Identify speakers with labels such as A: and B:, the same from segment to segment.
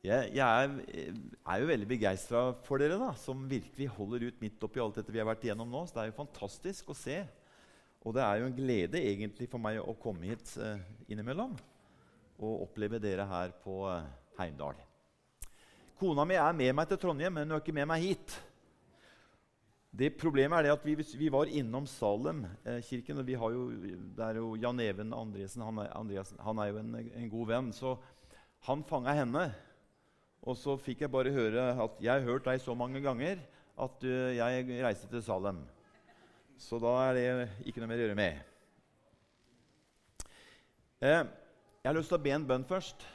A: Jeg, jeg er, er, jo veldig begeistra for dere, da, som virkelig holder ut midt oppi alt dette vi har vært igjennom nå. Så det er jo fantastisk å se. Og det er jo en glede egentlig for meg å komme hit eh, innimellom og oppleve dere her på eh, Heimdal. Kona mi er med meg til Trondheim, men hun er ikke med meg hit. Det Problemet er det at vi, vi var innom Salem-kirken. Eh, og jo, Det er jo Jan Even Andresen han er, Andreasen, han er jo en, en god venn. Så han fanga henne. Og så fikk jeg bare høre at 'jeg har hørt deg så mange ganger at uh, jeg reiste til Salem'. Så da er det ikke noe mer å gjøre med. Eh, jeg har lyst til å be en bønn først.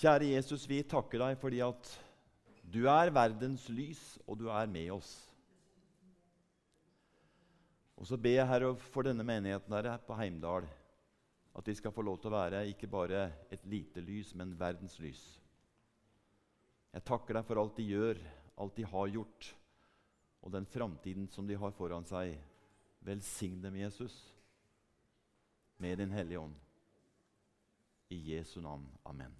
A: Kjære Jesus, vi takker deg fordi at du er verdens lys, og du er med oss. Og så ber jeg Herre for denne menigheten her på Heimdal at de skal få lov til å være ikke bare et lite lys, men verdens lys. Jeg takker deg for alt de gjør, alt de har gjort, og den framtiden som de har foran seg. Velsign dem, Jesus, med Din Hellige Ånd. I Jesu navn. Amen.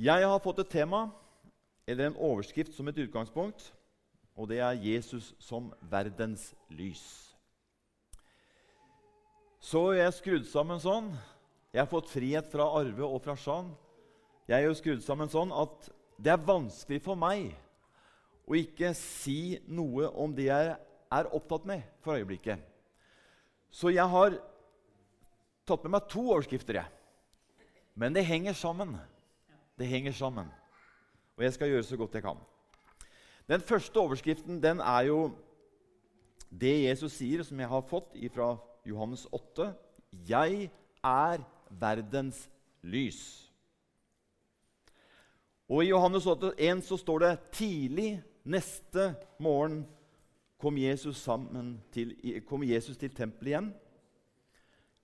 A: Jeg har fått et tema, eller en overskrift, som et utgangspunkt. Og det er 'Jesus som verdens lys'. Så jeg skrudd sammen sånn Jeg har fått frihet fra Arve og fra Jean. Jeg er jo skrudd sammen sånn at det er vanskelig for meg å ikke si noe om det jeg er opptatt med for øyeblikket. Så jeg har tatt med meg to overskrifter. Jeg. Men det henger sammen. Det henger sammen. Og jeg skal gjøre så godt jeg kan. Den første overskriften den er jo det Jesus sier, som jeg har fått fra Johannes 8.: Jeg er verdens lys. Og I Johannes 8, 1 så står det tidlig neste morgen kom Jesus, til, kom Jesus til tempelet igjen.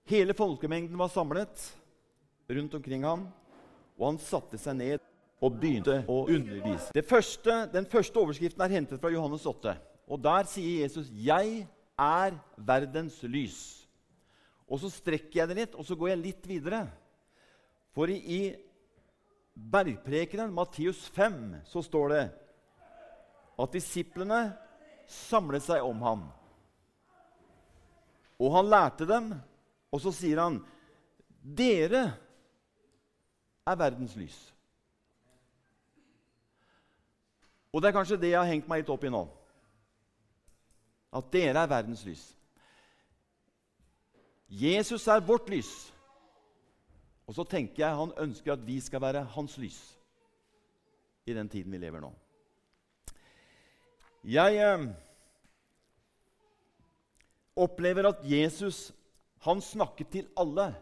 A: Hele folkemengden var samlet rundt omkring ham, og han satte seg ned og begynte å undervise. Første, den første overskriften er hentet fra Johannes 8. Og Der sier Jesus 'Jeg er verdens lys. Og så strekker jeg det litt, og så går jeg litt videre. For i, bergprekenen, Matteus 5, så står det at disiplene samlet seg om ham. Og han lærte dem, og så sier han, 'Dere er verdens lys'. Og det er kanskje det jeg har hengt meg litt opp i nå. At dere er verdens lys. Jesus er vårt lys. Og så tenker jeg han ønsker at vi skal være hans lys i den tiden vi lever nå. Jeg eh, opplever at Jesus han snakket til alle,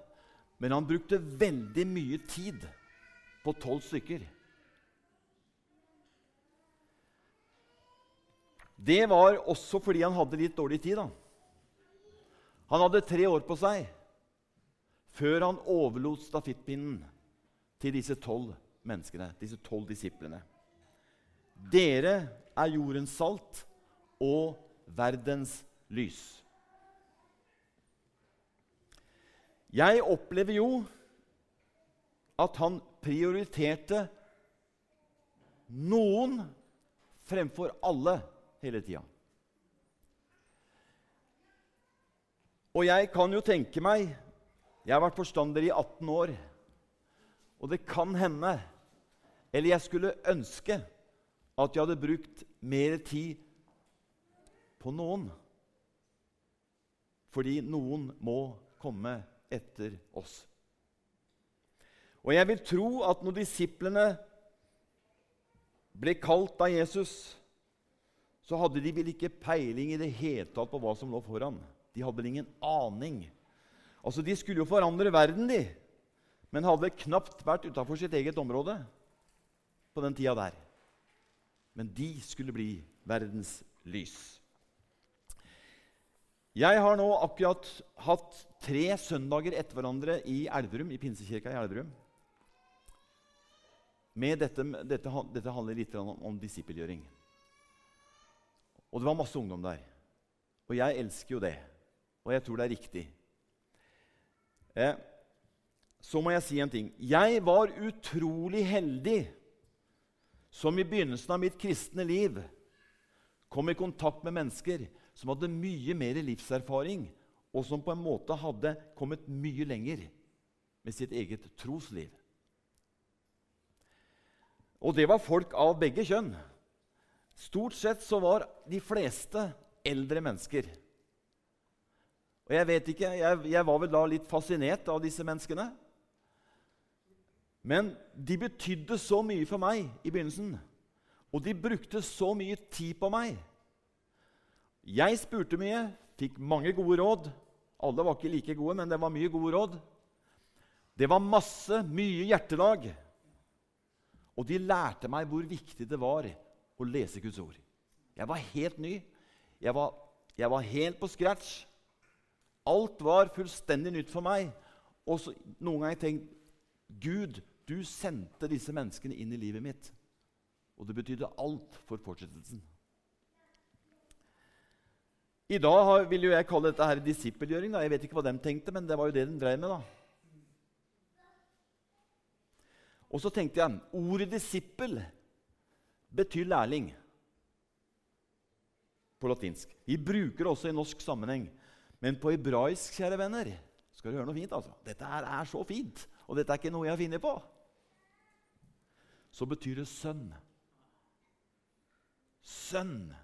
A: men han brukte veldig mye tid på tolv stykker. Det var også fordi han hadde litt dårlig tid. da. Han hadde tre år på seg før han overlot stafettpinnen til disse tolv menneskene, disse tolv disiplene. Dere er jordens salt og verdens lys. Jeg opplever jo at han prioriterte noen fremfor alle hele tida. Og jeg kan jo tenke meg Jeg har vært forstander i 18 år. Og det kan hende, eller jeg skulle ønske, at jeg hadde brukt mer tid på noen. Fordi noen må komme etter oss. Og jeg vil tro at når disiplene ble kalt av Jesus så hadde de vel ikke peiling i det hele tatt på hva som lå foran. De hadde vel ingen aning. Altså, De skulle jo forandre verden, de, men hadde knapt vært utafor sitt eget område på den tida der. Men de skulle bli verdens lys. Jeg har nå akkurat hatt tre søndager etter hverandre i Elverum, i Pinsekirka i Elverum. Med dette, dette, dette handler litt om, om disippelgjøring. Og det var masse ungdom der. Og jeg elsker jo det. Og jeg tror det er riktig. Eh, så må jeg si en ting. Jeg var utrolig heldig som i begynnelsen av mitt kristne liv kom i kontakt med mennesker som hadde mye mer livserfaring, og som på en måte hadde kommet mye lenger med sitt eget trosliv. Og det var folk av begge kjønn. Stort sett så var de fleste eldre mennesker. Og jeg vet ikke, jeg, jeg var vel da litt fascinert av disse menneskene. Men de betydde så mye for meg i begynnelsen. Og de brukte så mye tid på meg. Jeg spurte mye, fikk mange gode råd. Alle var ikke like gode, men det var mye gode råd. Det var masse, mye hjertelag. Og de lærte meg hvor viktig det var å lese Guds ord. Jeg var helt ny. Jeg var, jeg var helt på scratch. Alt var fullstendig nytt for meg. Og så, noen ganger tenkt Gud, du sendte disse menneskene inn i livet mitt. Og det betydde alt for fortsettelsen. I dag vil jo jeg kalle dette her disippelgjøring. Jeg vet ikke hva de tenkte, men det var jo det de drev med. da. Og så tenkte jeg ordet 'disippel' betyr lærling på latinsk. Vi bruker det også i norsk sammenheng. Men på hebraisk, kjære venner, skal du høre noe fint. altså. Dette her er så fint, og dette er ikke noe jeg har funnet på. Så betyr det sønn. Sønn.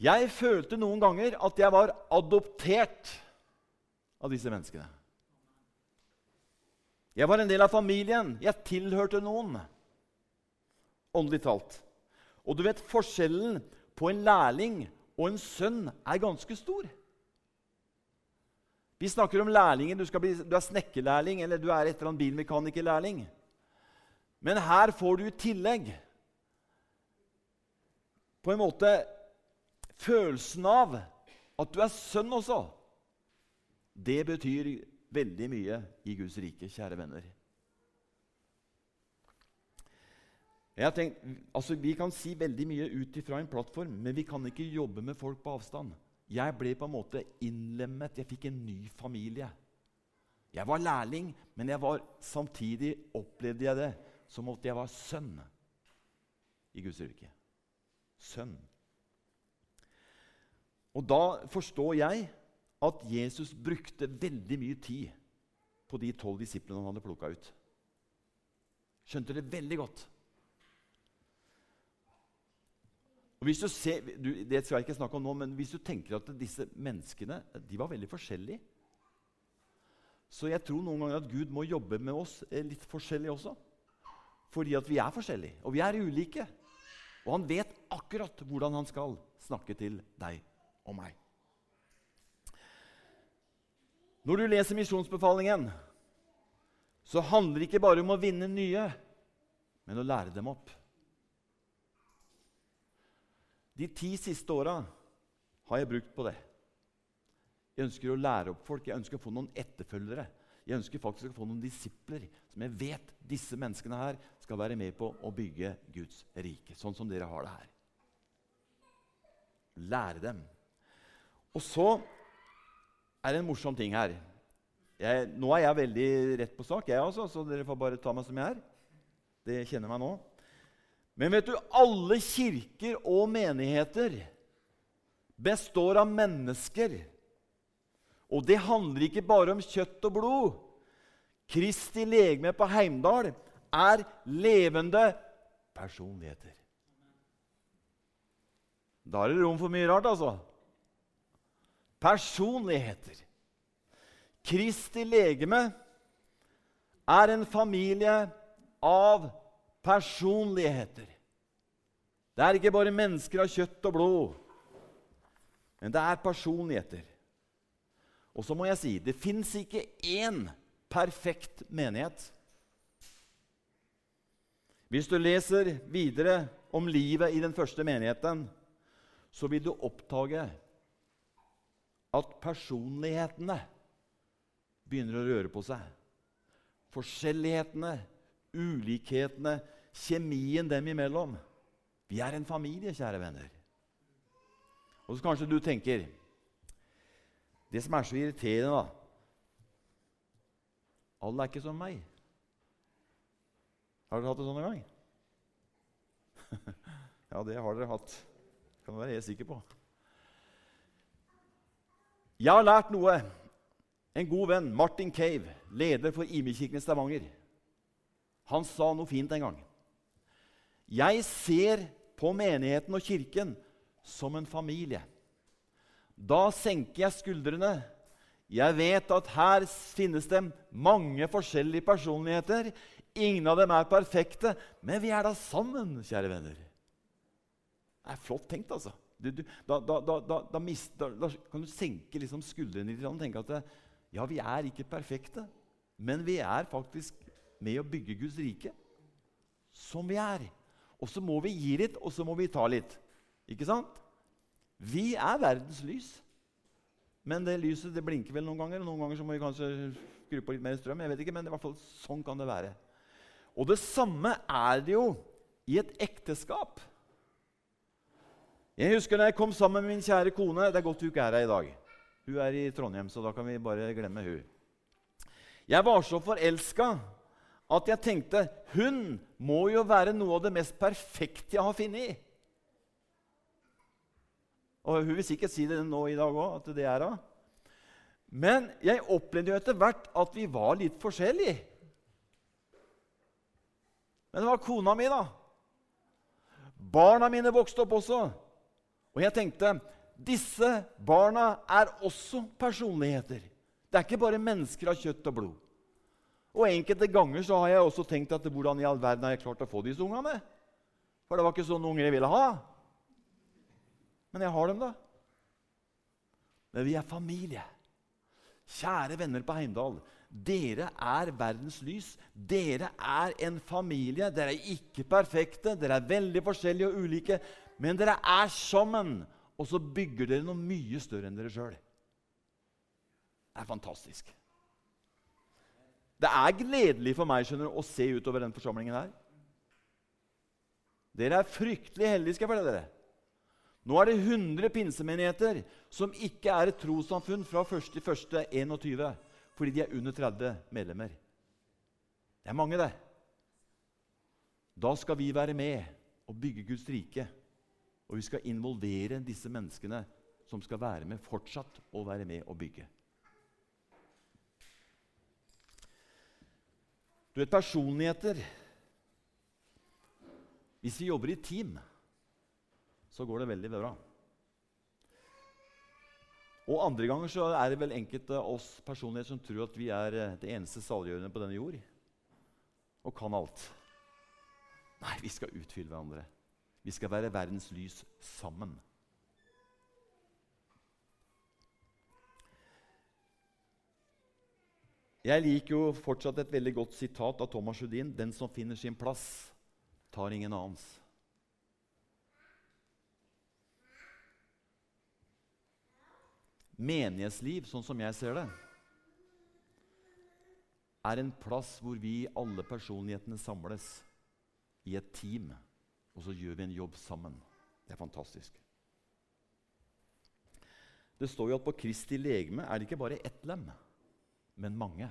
A: Jeg følte noen ganger at jeg var adoptert av disse menneskene. Jeg var en del av familien. Jeg tilhørte noen, åndelig talt. Og du vet, forskjellen på en lærling og en sønn er ganske stor. Vi snakker om lærlinger. Du, bli, du er snekkerlærling eller du er et eller annet bilmekanikerlærling. Men her får du i tillegg på en måte følelsen av at du er sønn også. Det betyr veldig mye i Guds rike, kjære venner. Tenkt, altså Vi kan si veldig mye ut ifra en plattform, men vi kan ikke jobbe med folk på avstand. Jeg ble på en måte innlemmet. Jeg fikk en ny familie. Jeg var lærling, men var, samtidig opplevde jeg det som at jeg var sønn i Guds rike. Sønn. Og da forstår jeg at Jesus brukte veldig mye tid på de tolv disiplene han hadde plukka ut. Skjønte det veldig godt. Og hvis du ser, du, det skal jeg ikke snakke om nå, men hvis du tenker at disse menneskene de var veldig forskjellige Så jeg tror noen ganger at Gud må jobbe med oss eh, litt forskjellig også. Fordi at vi er forskjellige, og vi er ulike. Og han vet akkurat hvordan han skal snakke til deg og meg. Når du leser misjonsbefalingen, så handler det ikke bare om å vinne nye, men å lære dem opp. De ti siste åra har jeg brukt på det. Jeg ønsker å lære opp folk, jeg ønsker å få noen etterfølgere. Jeg ønsker faktisk å få noen disipler som jeg vet disse menneskene her skal være med på å bygge Guds rike, sånn som dere har det her. Lære dem. Og så er en morsom ting her. Jeg, nå er jeg veldig rett på sak, jeg også, så dere får bare ta meg som jeg er. Det kjenner meg nå. Men vet du, alle kirker og menigheter består av mennesker. Og det handler ikke bare om kjøtt og blod. Kristi legeme på Heimdal er levende personligheter. Da er det rom for mye rart, altså. Personligheter. Kristi legeme er en familie av personligheter. Det er ikke bare mennesker av kjøtt og blod, men det er personligheter. Og så må jeg si det fins ikke én perfekt menighet. Hvis du leser videre om livet i den første menigheten, så vil du oppdage at personlighetene begynner å røre på seg. Forskjellighetene, ulikhetene, kjemien dem imellom. Vi er en familie, kjære venner. Og så kanskje du tenker Det som er så irriterende, da Alle er ikke som meg. Har dere hatt det sånn en gang? ja, det har dere hatt. Det Kan du være helt sikker på. Jeg har lært noe. En god venn, Martin Cave, leder for Imi-kirken i Stavanger, han sa noe fint en gang. Jeg ser på menigheten og kirken som en familie. Da senker jeg skuldrene. Jeg vet at her finnes det mange forskjellige personligheter. Ingen av dem er perfekte, men vi er da sammen, kjære venner. Det er flott tenkt, altså. Du, du, da, da, da, mist, da, kan du senke liksom skuldrene litt og tenke at det, ja, vi er ikke perfekte, men vi er faktisk med å bygge Guds rike som vi er. Og så må vi gi litt, og så må vi ta litt. Ikke sant? Vi er verdens lys. Men det lyset det blinker vel noen ganger. og Noen ganger så må vi kanskje skru på litt mer strøm. jeg vet ikke, men i hvert fall sånn kan det være. Og det samme er det jo i et ekteskap. Jeg husker da jeg kom sammen med min kjære kone. Det er godt hun ikke er her i dag. Hun er i Trondheim, så da kan vi bare glemme hun. Jeg var så forelska at jeg tenkte hun må jo være noe av det mest perfekte jeg har funnet. Og hun vil sikkert si det nå i dag òg, at det er hun. Men jeg opplevde jo etter hvert at vi var litt forskjellige. Men det var kona mi, da. Barna mine vokste opp også. Og jeg tenkte disse barna er også personligheter. Det er ikke bare mennesker av kjøtt og blod. Og Enkelte ganger så har jeg også tenkt at hvordan i all verden har jeg klart å få disse ungene? For det var ikke sånne unger jeg ville ha. Men jeg har dem, da. Men vi er familie. Kjære venner på Heimdal. Dere er verdens lys. Dere er en familie. Dere er ikke perfekte, dere er veldig forskjellige og ulike. Men dere er sammen, og så bygger dere noe mye større enn dere sjøl. Det er fantastisk. Det er gledelig for meg skjønner du, å se utover den forsamlingen her. Dere er fryktelig heldige, skal jeg fortelle dere. Nå er det 100 pinsemenigheter som ikke er et trossamfunn fra 1.1.21 fordi de er under 30 medlemmer. Det er mange, det. Da skal vi være med og bygge Guds rike. Og vi skal involvere disse menneskene som skal være med fortsatt og være med og bygge. Du vet, personligheter Hvis vi jobber i team, så går det veldig bra. Og andre ganger så er det vel enkelte av oss personligheter som tror at vi er eh, det eneste saliggjørende på denne jord og kan alt. Nei, vi skal utfylle hverandre. Vi skal være verdens lys sammen. Jeg liker jo fortsatt et veldig godt sitat av Thomas Judin. 'Den som finner sin plass, tar ingen annens'. Menighetsliv, sånn som jeg ser det, er en plass hvor vi alle personlighetene samles i et team, og så gjør vi en jobb sammen. Det er fantastisk. Det står jo at på Kristi legeme er det ikke bare ett lem men mange.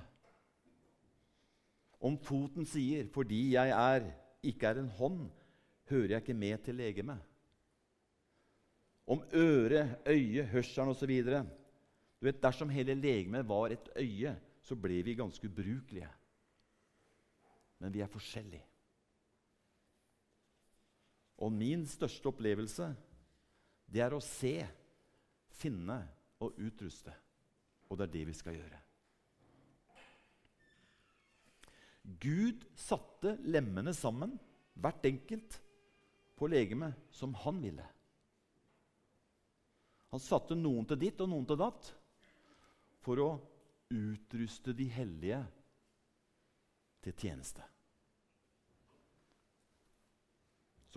A: Om foten sier 'fordi jeg er, ikke er en hånd', hører jeg ikke med til legemet. Om øre, øye, hørselen osv. Du vet, Dersom hele legemet var et øye, så ble vi ganske ubrukelige. Men vi er forskjellige. Og min største opplevelse, det er å se, finne og utruste. Og det er det vi skal gjøre. Gud satte lemmene sammen, hvert enkelt, på legemet som han ville. Han satte noen til ditt og noen til datt for å utruste de hellige til tjeneste.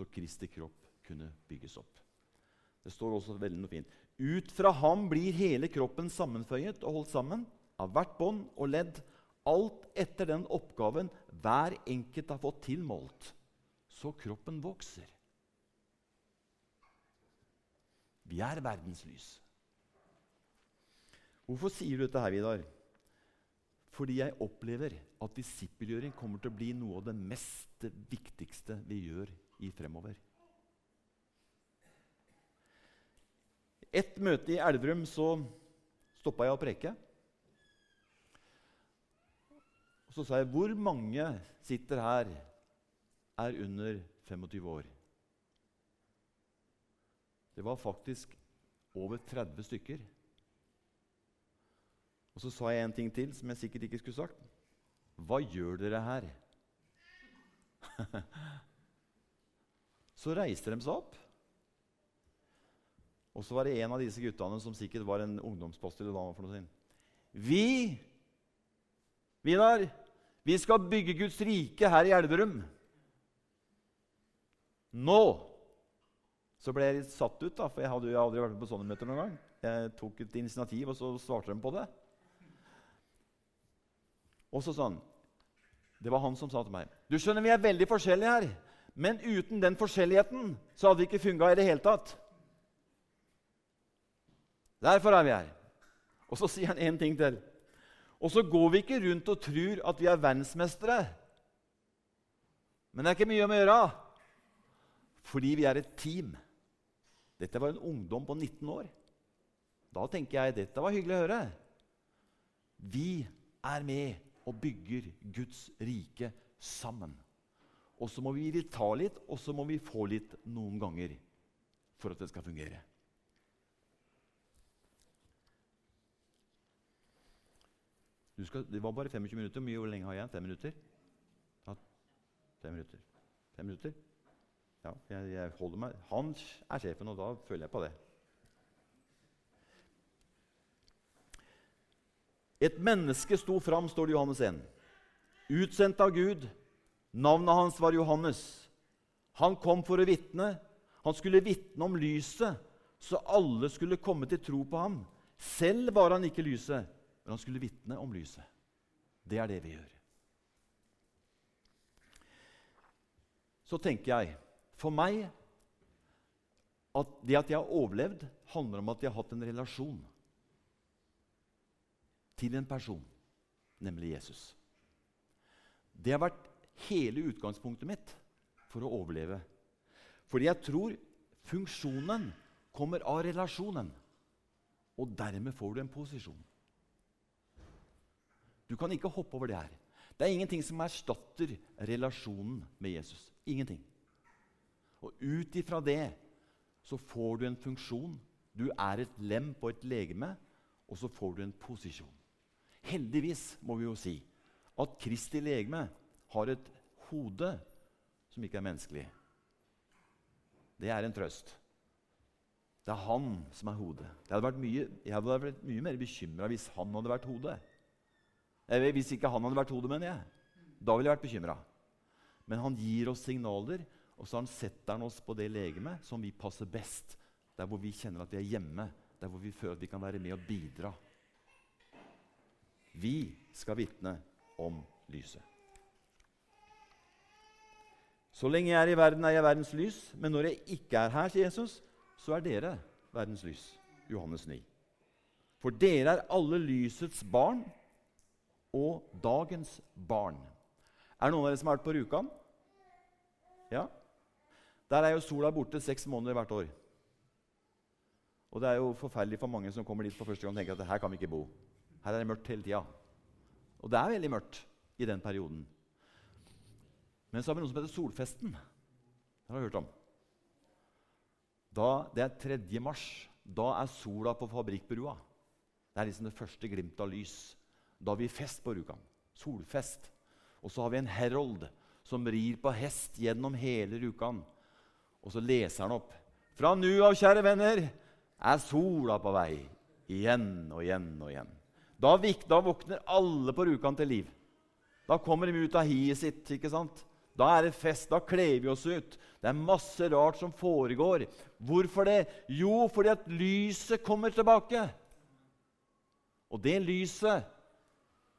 A: Så Kristi kropp kunne bygges opp. Det står også veldig noe fint. Ut fra ham blir hele kroppen sammenføyet og holdt sammen av hvert bånd og ledd alt etter den oppgaven hver enkelt har fått tilmålt, så kroppen vokser. Vi er verdens lys. Hvorfor sier du dette her, Vidar? Fordi jeg opplever at disippelgjøring kommer til å bli noe av det mest viktigste vi gjør i fremover. Et møte i Elverum så stoppa jeg å preke. Og så sa jeg hvor mange sitter her er under 25 år? Det var faktisk over 30 stykker. Og så sa jeg en ting til som jeg sikkert ikke skulle sagt. Hva gjør dere her? så reiste de seg opp. Og så var det en av disse guttene som sikkert var en ungdomspost. eller hva for noe sin. Vi, Vidar, vi skal bygge Guds rike her i Elverum. Nå! Så ble jeg litt satt ut, da, for jeg hadde jo aldri vært med på sånne møter noen gang. Jeg tok et initiativ, og så svarte de på det. Og så han Det var han som sa til meg Du skjønner, vi er veldig forskjellige her. Men uten den forskjelligheten så hadde vi ikke funka i det hele tatt. Derfor er vi her. Og så sier han én ting til. Og så går vi ikke rundt og tror at vi er verdensmestere. Men det er ikke mye om å gjøre, fordi vi er et team. Dette var en ungdom på 19 år. Da tenker jeg dette var hyggelig å høre. Vi er med og bygger Guds rike sammen. Og så må vi ta litt, og så må vi få litt noen ganger for at det skal fungere. Skal, det var bare 25 minutter. Hvor lenge har jeg igjen? Fem minutter? Ja, fem minutter. Fem minutter? Ja, jeg, jeg holder meg. Han er sjefen, og da føler jeg på det. Et menneske sto fram, står det i Johannes 1. Utsendt av Gud. Navnet hans var Johannes. Han kom for å vitne. Han skulle vitne om lyset, så alle skulle komme til tro på ham. Selv var han ikke lyset, men han skulle vitne om lyset. Det er det vi gjør. Så tenker jeg for meg at det at jeg har overlevd, handler om at jeg har hatt en relasjon til en person, nemlig Jesus. Det har vært hele utgangspunktet mitt for å overleve. Fordi jeg tror funksjonen kommer av relasjonen. Og dermed får du en posisjon. Du kan ikke hoppe over det her. Det er ingenting som erstatter relasjonen med Jesus. Ingenting. Og ut ifra det så får du en funksjon. Du er et lem på et legeme, og så får du en posisjon. Heldigvis må vi jo si at Kristi legeme har et hode som ikke er menneskelig. Det er en trøst. Det er han som er hodet. Hadde mye, jeg hadde vært mye mer bekymra hvis han hadde vært hodet. Hvis ikke han hadde vært hodet, mener jeg. Da ville jeg vært bekymra. Men han gir oss signaler, og så setter han oss på det legemet som vi passer best. Der hvor vi kjenner at vi er hjemme, der hvor vi føler at vi kan være med og bidra. Vi skal vitne om lyset. Så lenge jeg er i verden, er jeg verdens lys. Men når jeg ikke er her, sier Jesus, så er dere verdens lys. Johannes 9. For dere er alle lysets barn og dagens barn. Er det noen av dere som har vært på Rjukan? Ja? Der er jo sola borte seks måneder hvert år. Og det er jo forferdelig for mange som kommer dit for første gang og tenker at her kan vi ikke bo. Her er det mørkt hele tida. Og det er veldig mørkt i den perioden. Men så har vi noe som heter Solfesten. Det har du hørt om. Da, det er 3. mars. Da er sola på fabrikkbrua. Det er liksom det første glimtet av lys. Da har vi fest på Rjukan. Solfest. Og så har vi en herold som rir på hest gjennom hele Rjukan. Og så leser han opp. Fra nu av, kjære venner, er sola på vei. Igjen og igjen og igjen. Da, da våkner alle på Rjukan til liv. Da kommer de ut av hiet sitt. ikke sant? Da er det fest. Da kler vi oss ut. Det er masse rart som foregår. Hvorfor det? Jo, fordi at lyset kommer tilbake. Og det lyset,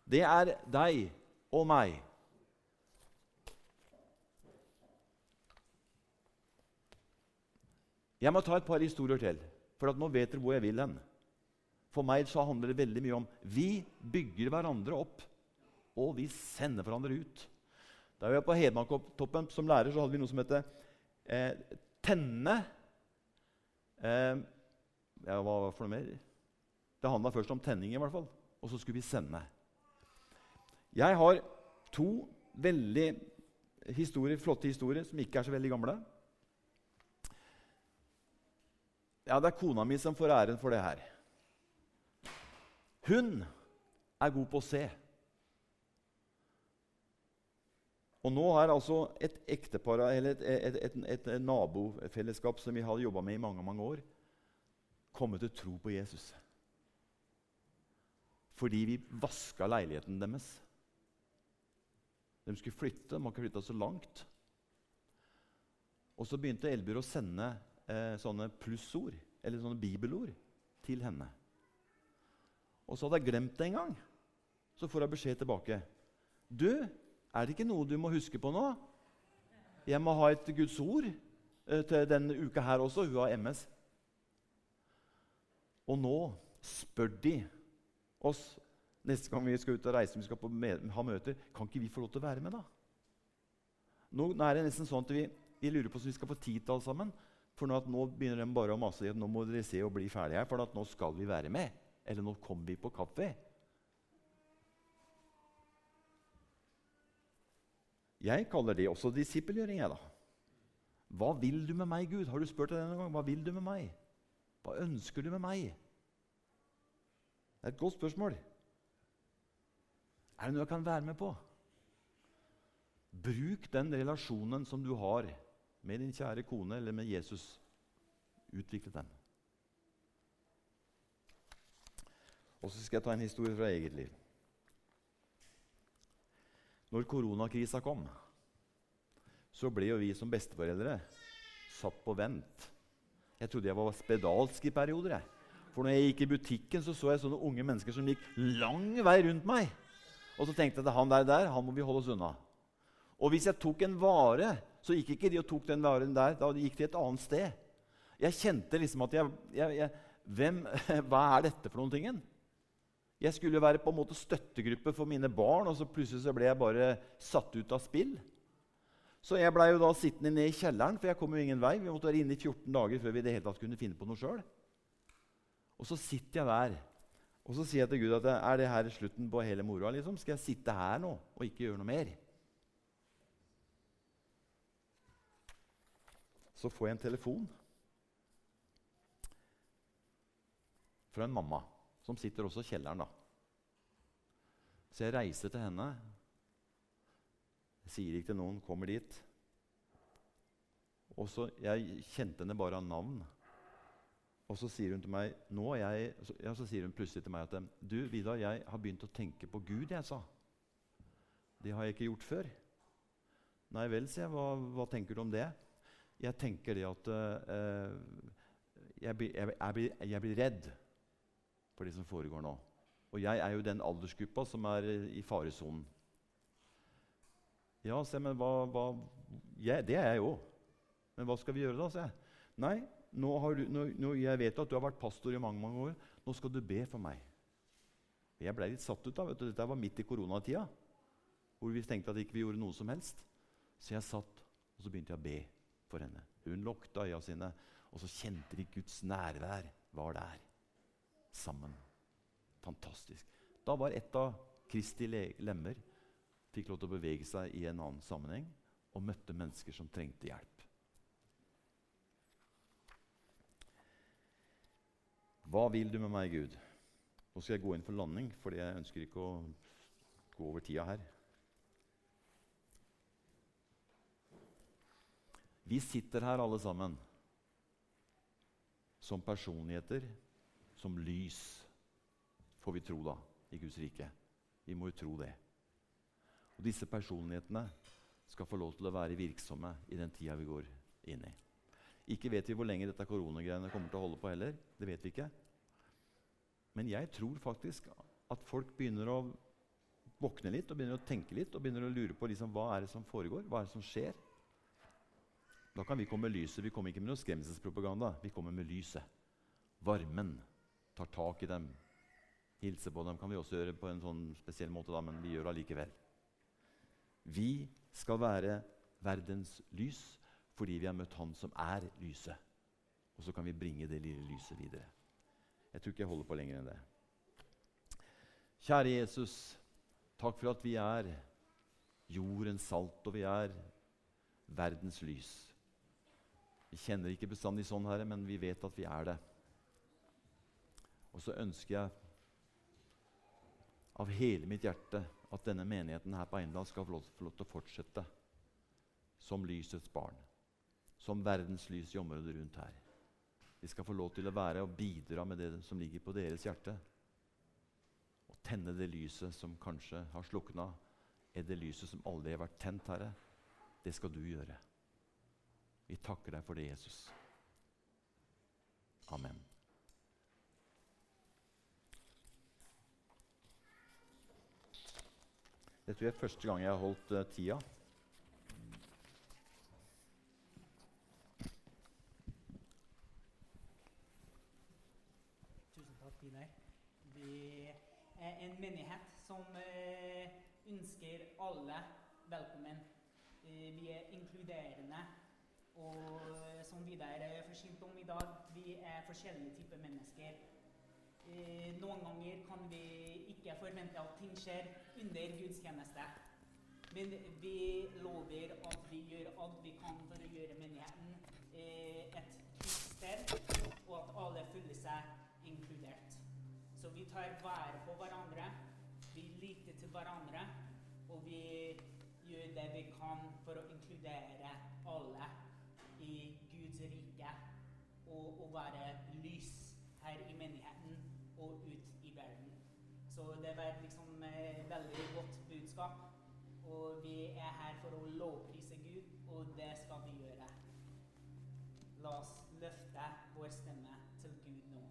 A: det er deg og meg. Jeg må ta et par historier til, for nå vet dere hvor jeg vil hen. For meg så handler det veldig mye om vi bygger hverandre opp og vi sender hverandre ut. Da vi var på Hedmarktoppen som lærer, så hadde vi noe som het eh, Tenne eh, ja, Hva var for noe mer? Det handla først om tenning, i hvert fall. Og så skulle vi sende. Jeg har to veldig historier, flotte historier som ikke er så veldig gamle. Ja, det er kona mi som får æren for det her. Hun er god på å se. Og nå har altså et ektepar, eller et, et, et, et nabofellesskap som vi har jobba med i mange mange år, kommet til tro på Jesus. Fordi vi vaska leiligheten deres. De skulle flytte, de har ikke flytta så langt. Og så begynte Elbjørg å sende eh, sånne plussord, eller sånne bibelord, til henne. Og så hadde jeg glemt det en gang. Så får jeg beskjed tilbake. Du, er det ikke noe du må huske på nå? Jeg må ha et Guds ord eh, til denne uka her også. Hun har MS. Og nå spør de oss neste gang vi skal ut og reise vi skal på, ha møter, kan ikke vi få lov til å være med. da? Nå er det nesten sånn at vi, vi lurer på om vi skal få tid til alt sammen. For nå, nå begynner de bare å mase at nå må dere se og bli ferdige her, for nå skal vi være med. Eller nå kommer vi på kaffe. Jeg kaller det også disippelgjøring. da. Hva vil du med meg, Gud? Har du spurt deg denne gang? Hva vil du med meg? Hva ønsker du med meg? Det er et godt spørsmål. Er det noe jeg kan være med på? Bruk den relasjonen som du har med din kjære kone eller med Jesus. Utvikle den. Og så skal jeg ta en historie fra eget liv. Når koronakrisa kom, så ble jo vi som besteforeldre satt på vent. Jeg trodde jeg var spedalsk i perioder. Jeg. For når jeg gikk i butikken, så, så jeg sånne unge mennesker som gikk lang vei rundt meg. Og så tenkte jeg at han der, der han må vi holde oss unna. Og hvis jeg tok en vare, så gikk ikke de og tok den varen der. Da gikk de et annet sted. Jeg kjente liksom at jeg, jeg, jeg hvem, Hva er dette for noen tingen? Jeg skulle være på en måte støttegruppe for mine barn, og så plutselig så ble jeg bare satt ut av spill. Så jeg blei da sittende ned i kjelleren, for jeg kom jo ingen vei. Vi måtte være inne i 14 dager før vi det hele tatt kunne finne på noe sjøl. Og så sitter jeg der, og så sier jeg til Gud at er det her slutten på hele moroa? Liksom? Skal jeg sitte her nå og ikke gjøre noe mer? Så får jeg en telefon fra en mamma som sitter også i kjelleren. da. Så jeg reiser til henne. Jeg sier ikke til noen, kommer dit. Og så, Jeg kjente henne bare av navn. Og så sier hun til meg nå jeg, ja, så sier hun plutselig til meg at du, Vidar, jeg har begynt å tenke på Gud. jeg sa. Det har jeg ikke gjort før. Nei vel, sier jeg. Hva, hva tenker du om det? Jeg tenker det at uh, jeg, blir, jeg, jeg, blir, jeg, blir, redd for det som foregår nå. Og jeg er jo den aldersgruppa som er i faresonen. Ja, se, men hva, hva ja, Det er jeg jo. Men hva skal vi gjøre da? sier jeg. Nei, nå du, nå, nå, jeg vet at du har vært pastor i mange mange år. Nå skal du be for meg. Jeg ble litt satt ut. da, vet. Dette var midt i koronatida, hvor vi tenkte at ikke vi gjorde noe som helst. Så jeg satt, og så begynte jeg å be for henne. Hun lukta øya sine, og så kjente de Guds nærvær var der. Sammen. Fantastisk. Da var et av Kristi lemmer fikk lov til å bevege seg i en annen sammenheng og møtte mennesker som trengte hjelp. Hva vil du med meg, Gud? Nå skal jeg gå inn for landing, fordi jeg ønsker ikke å gå over tida her. Vi sitter her alle sammen som personligheter, som lys, får vi tro, da, i Guds rike. Vi må jo tro det. Og disse personlighetene skal få lov til å være virksomme i den tida vi går inn i. Ikke vet vi hvor lenge dette koronagreiene kommer til å holde på heller. Det vet vi ikke. Men jeg tror faktisk at folk begynner å våkne litt og begynner å tenke litt og begynner å lure på liksom, hva er det som foregår, hva er det som skjer. Da kan vi komme med lyset. Vi kommer ikke med noe skremselspropaganda. Vi kommer med lyset. Varmen tar tak i dem Hilse på dem kan vi også gjøre på en sånn spesiell måte, da, men vi gjør det allikevel. Vi skal være verdens lys fordi vi har møtt Han som er lyset. Og så kan vi bringe det lille lyset videre. Jeg tror ikke jeg holder på lenger enn det. Kjære Jesus, takk for at vi er jordens salt, og vi er verdens lys. Vi kjenner ikke bestandig sånn, Herre, men vi vet at vi er det. Og så ønsker jeg av hele mitt hjerte at denne menigheten her på Eindal skal få lov, få lov til å fortsette som lysets barn. Som verdens lys i området rundt her. Vi skal få lov til å være og bidra med det som ligger på deres hjerte. Og tenne det lyset som kanskje har slukna. Er det lyset som aldri har vært tent, Herre? Det skal du gjøre. Vi takker deg for det, Jesus. Amen. Det tror jeg er første gang jeg har holdt uh, tida.
B: Tusen takk, Piner. Vi er en menighet som uh, ønsker alle velkommen. Uh, vi er inkluderende. Og som Vidar forsynte om i dag, vi er forskjellige typer mennesker. Eh, noen ganger kan vi ikke forvente at ting skjer under gudstjeneste. Men vi lover at vi gjør alt vi kan for å gjøre menigheten eh, et trygt sted, og at alle føler seg inkludert. Så vi tar vare på hverandre, vi lytter til hverandre, og vi gjør det vi kan for å inkludere alle i Guds rike og å være lys her i menigheten og ut i verden. Så det var liksom eh, veldig godt budskap. Og vi er her for å lovprise Gud, og det skal vi gjøre. La oss løfte vår stemme til Gud nå.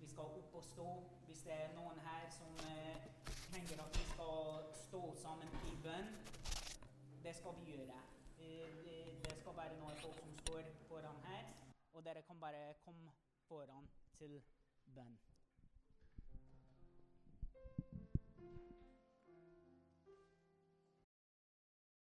B: Vi skal opp og stå. Hvis det er noen her som eh, trenger at vi skal stå sammen i bønn, det skal vi gjøre. Det skal være noen folk som står foran her, og dere kan bare komme foran til bønn.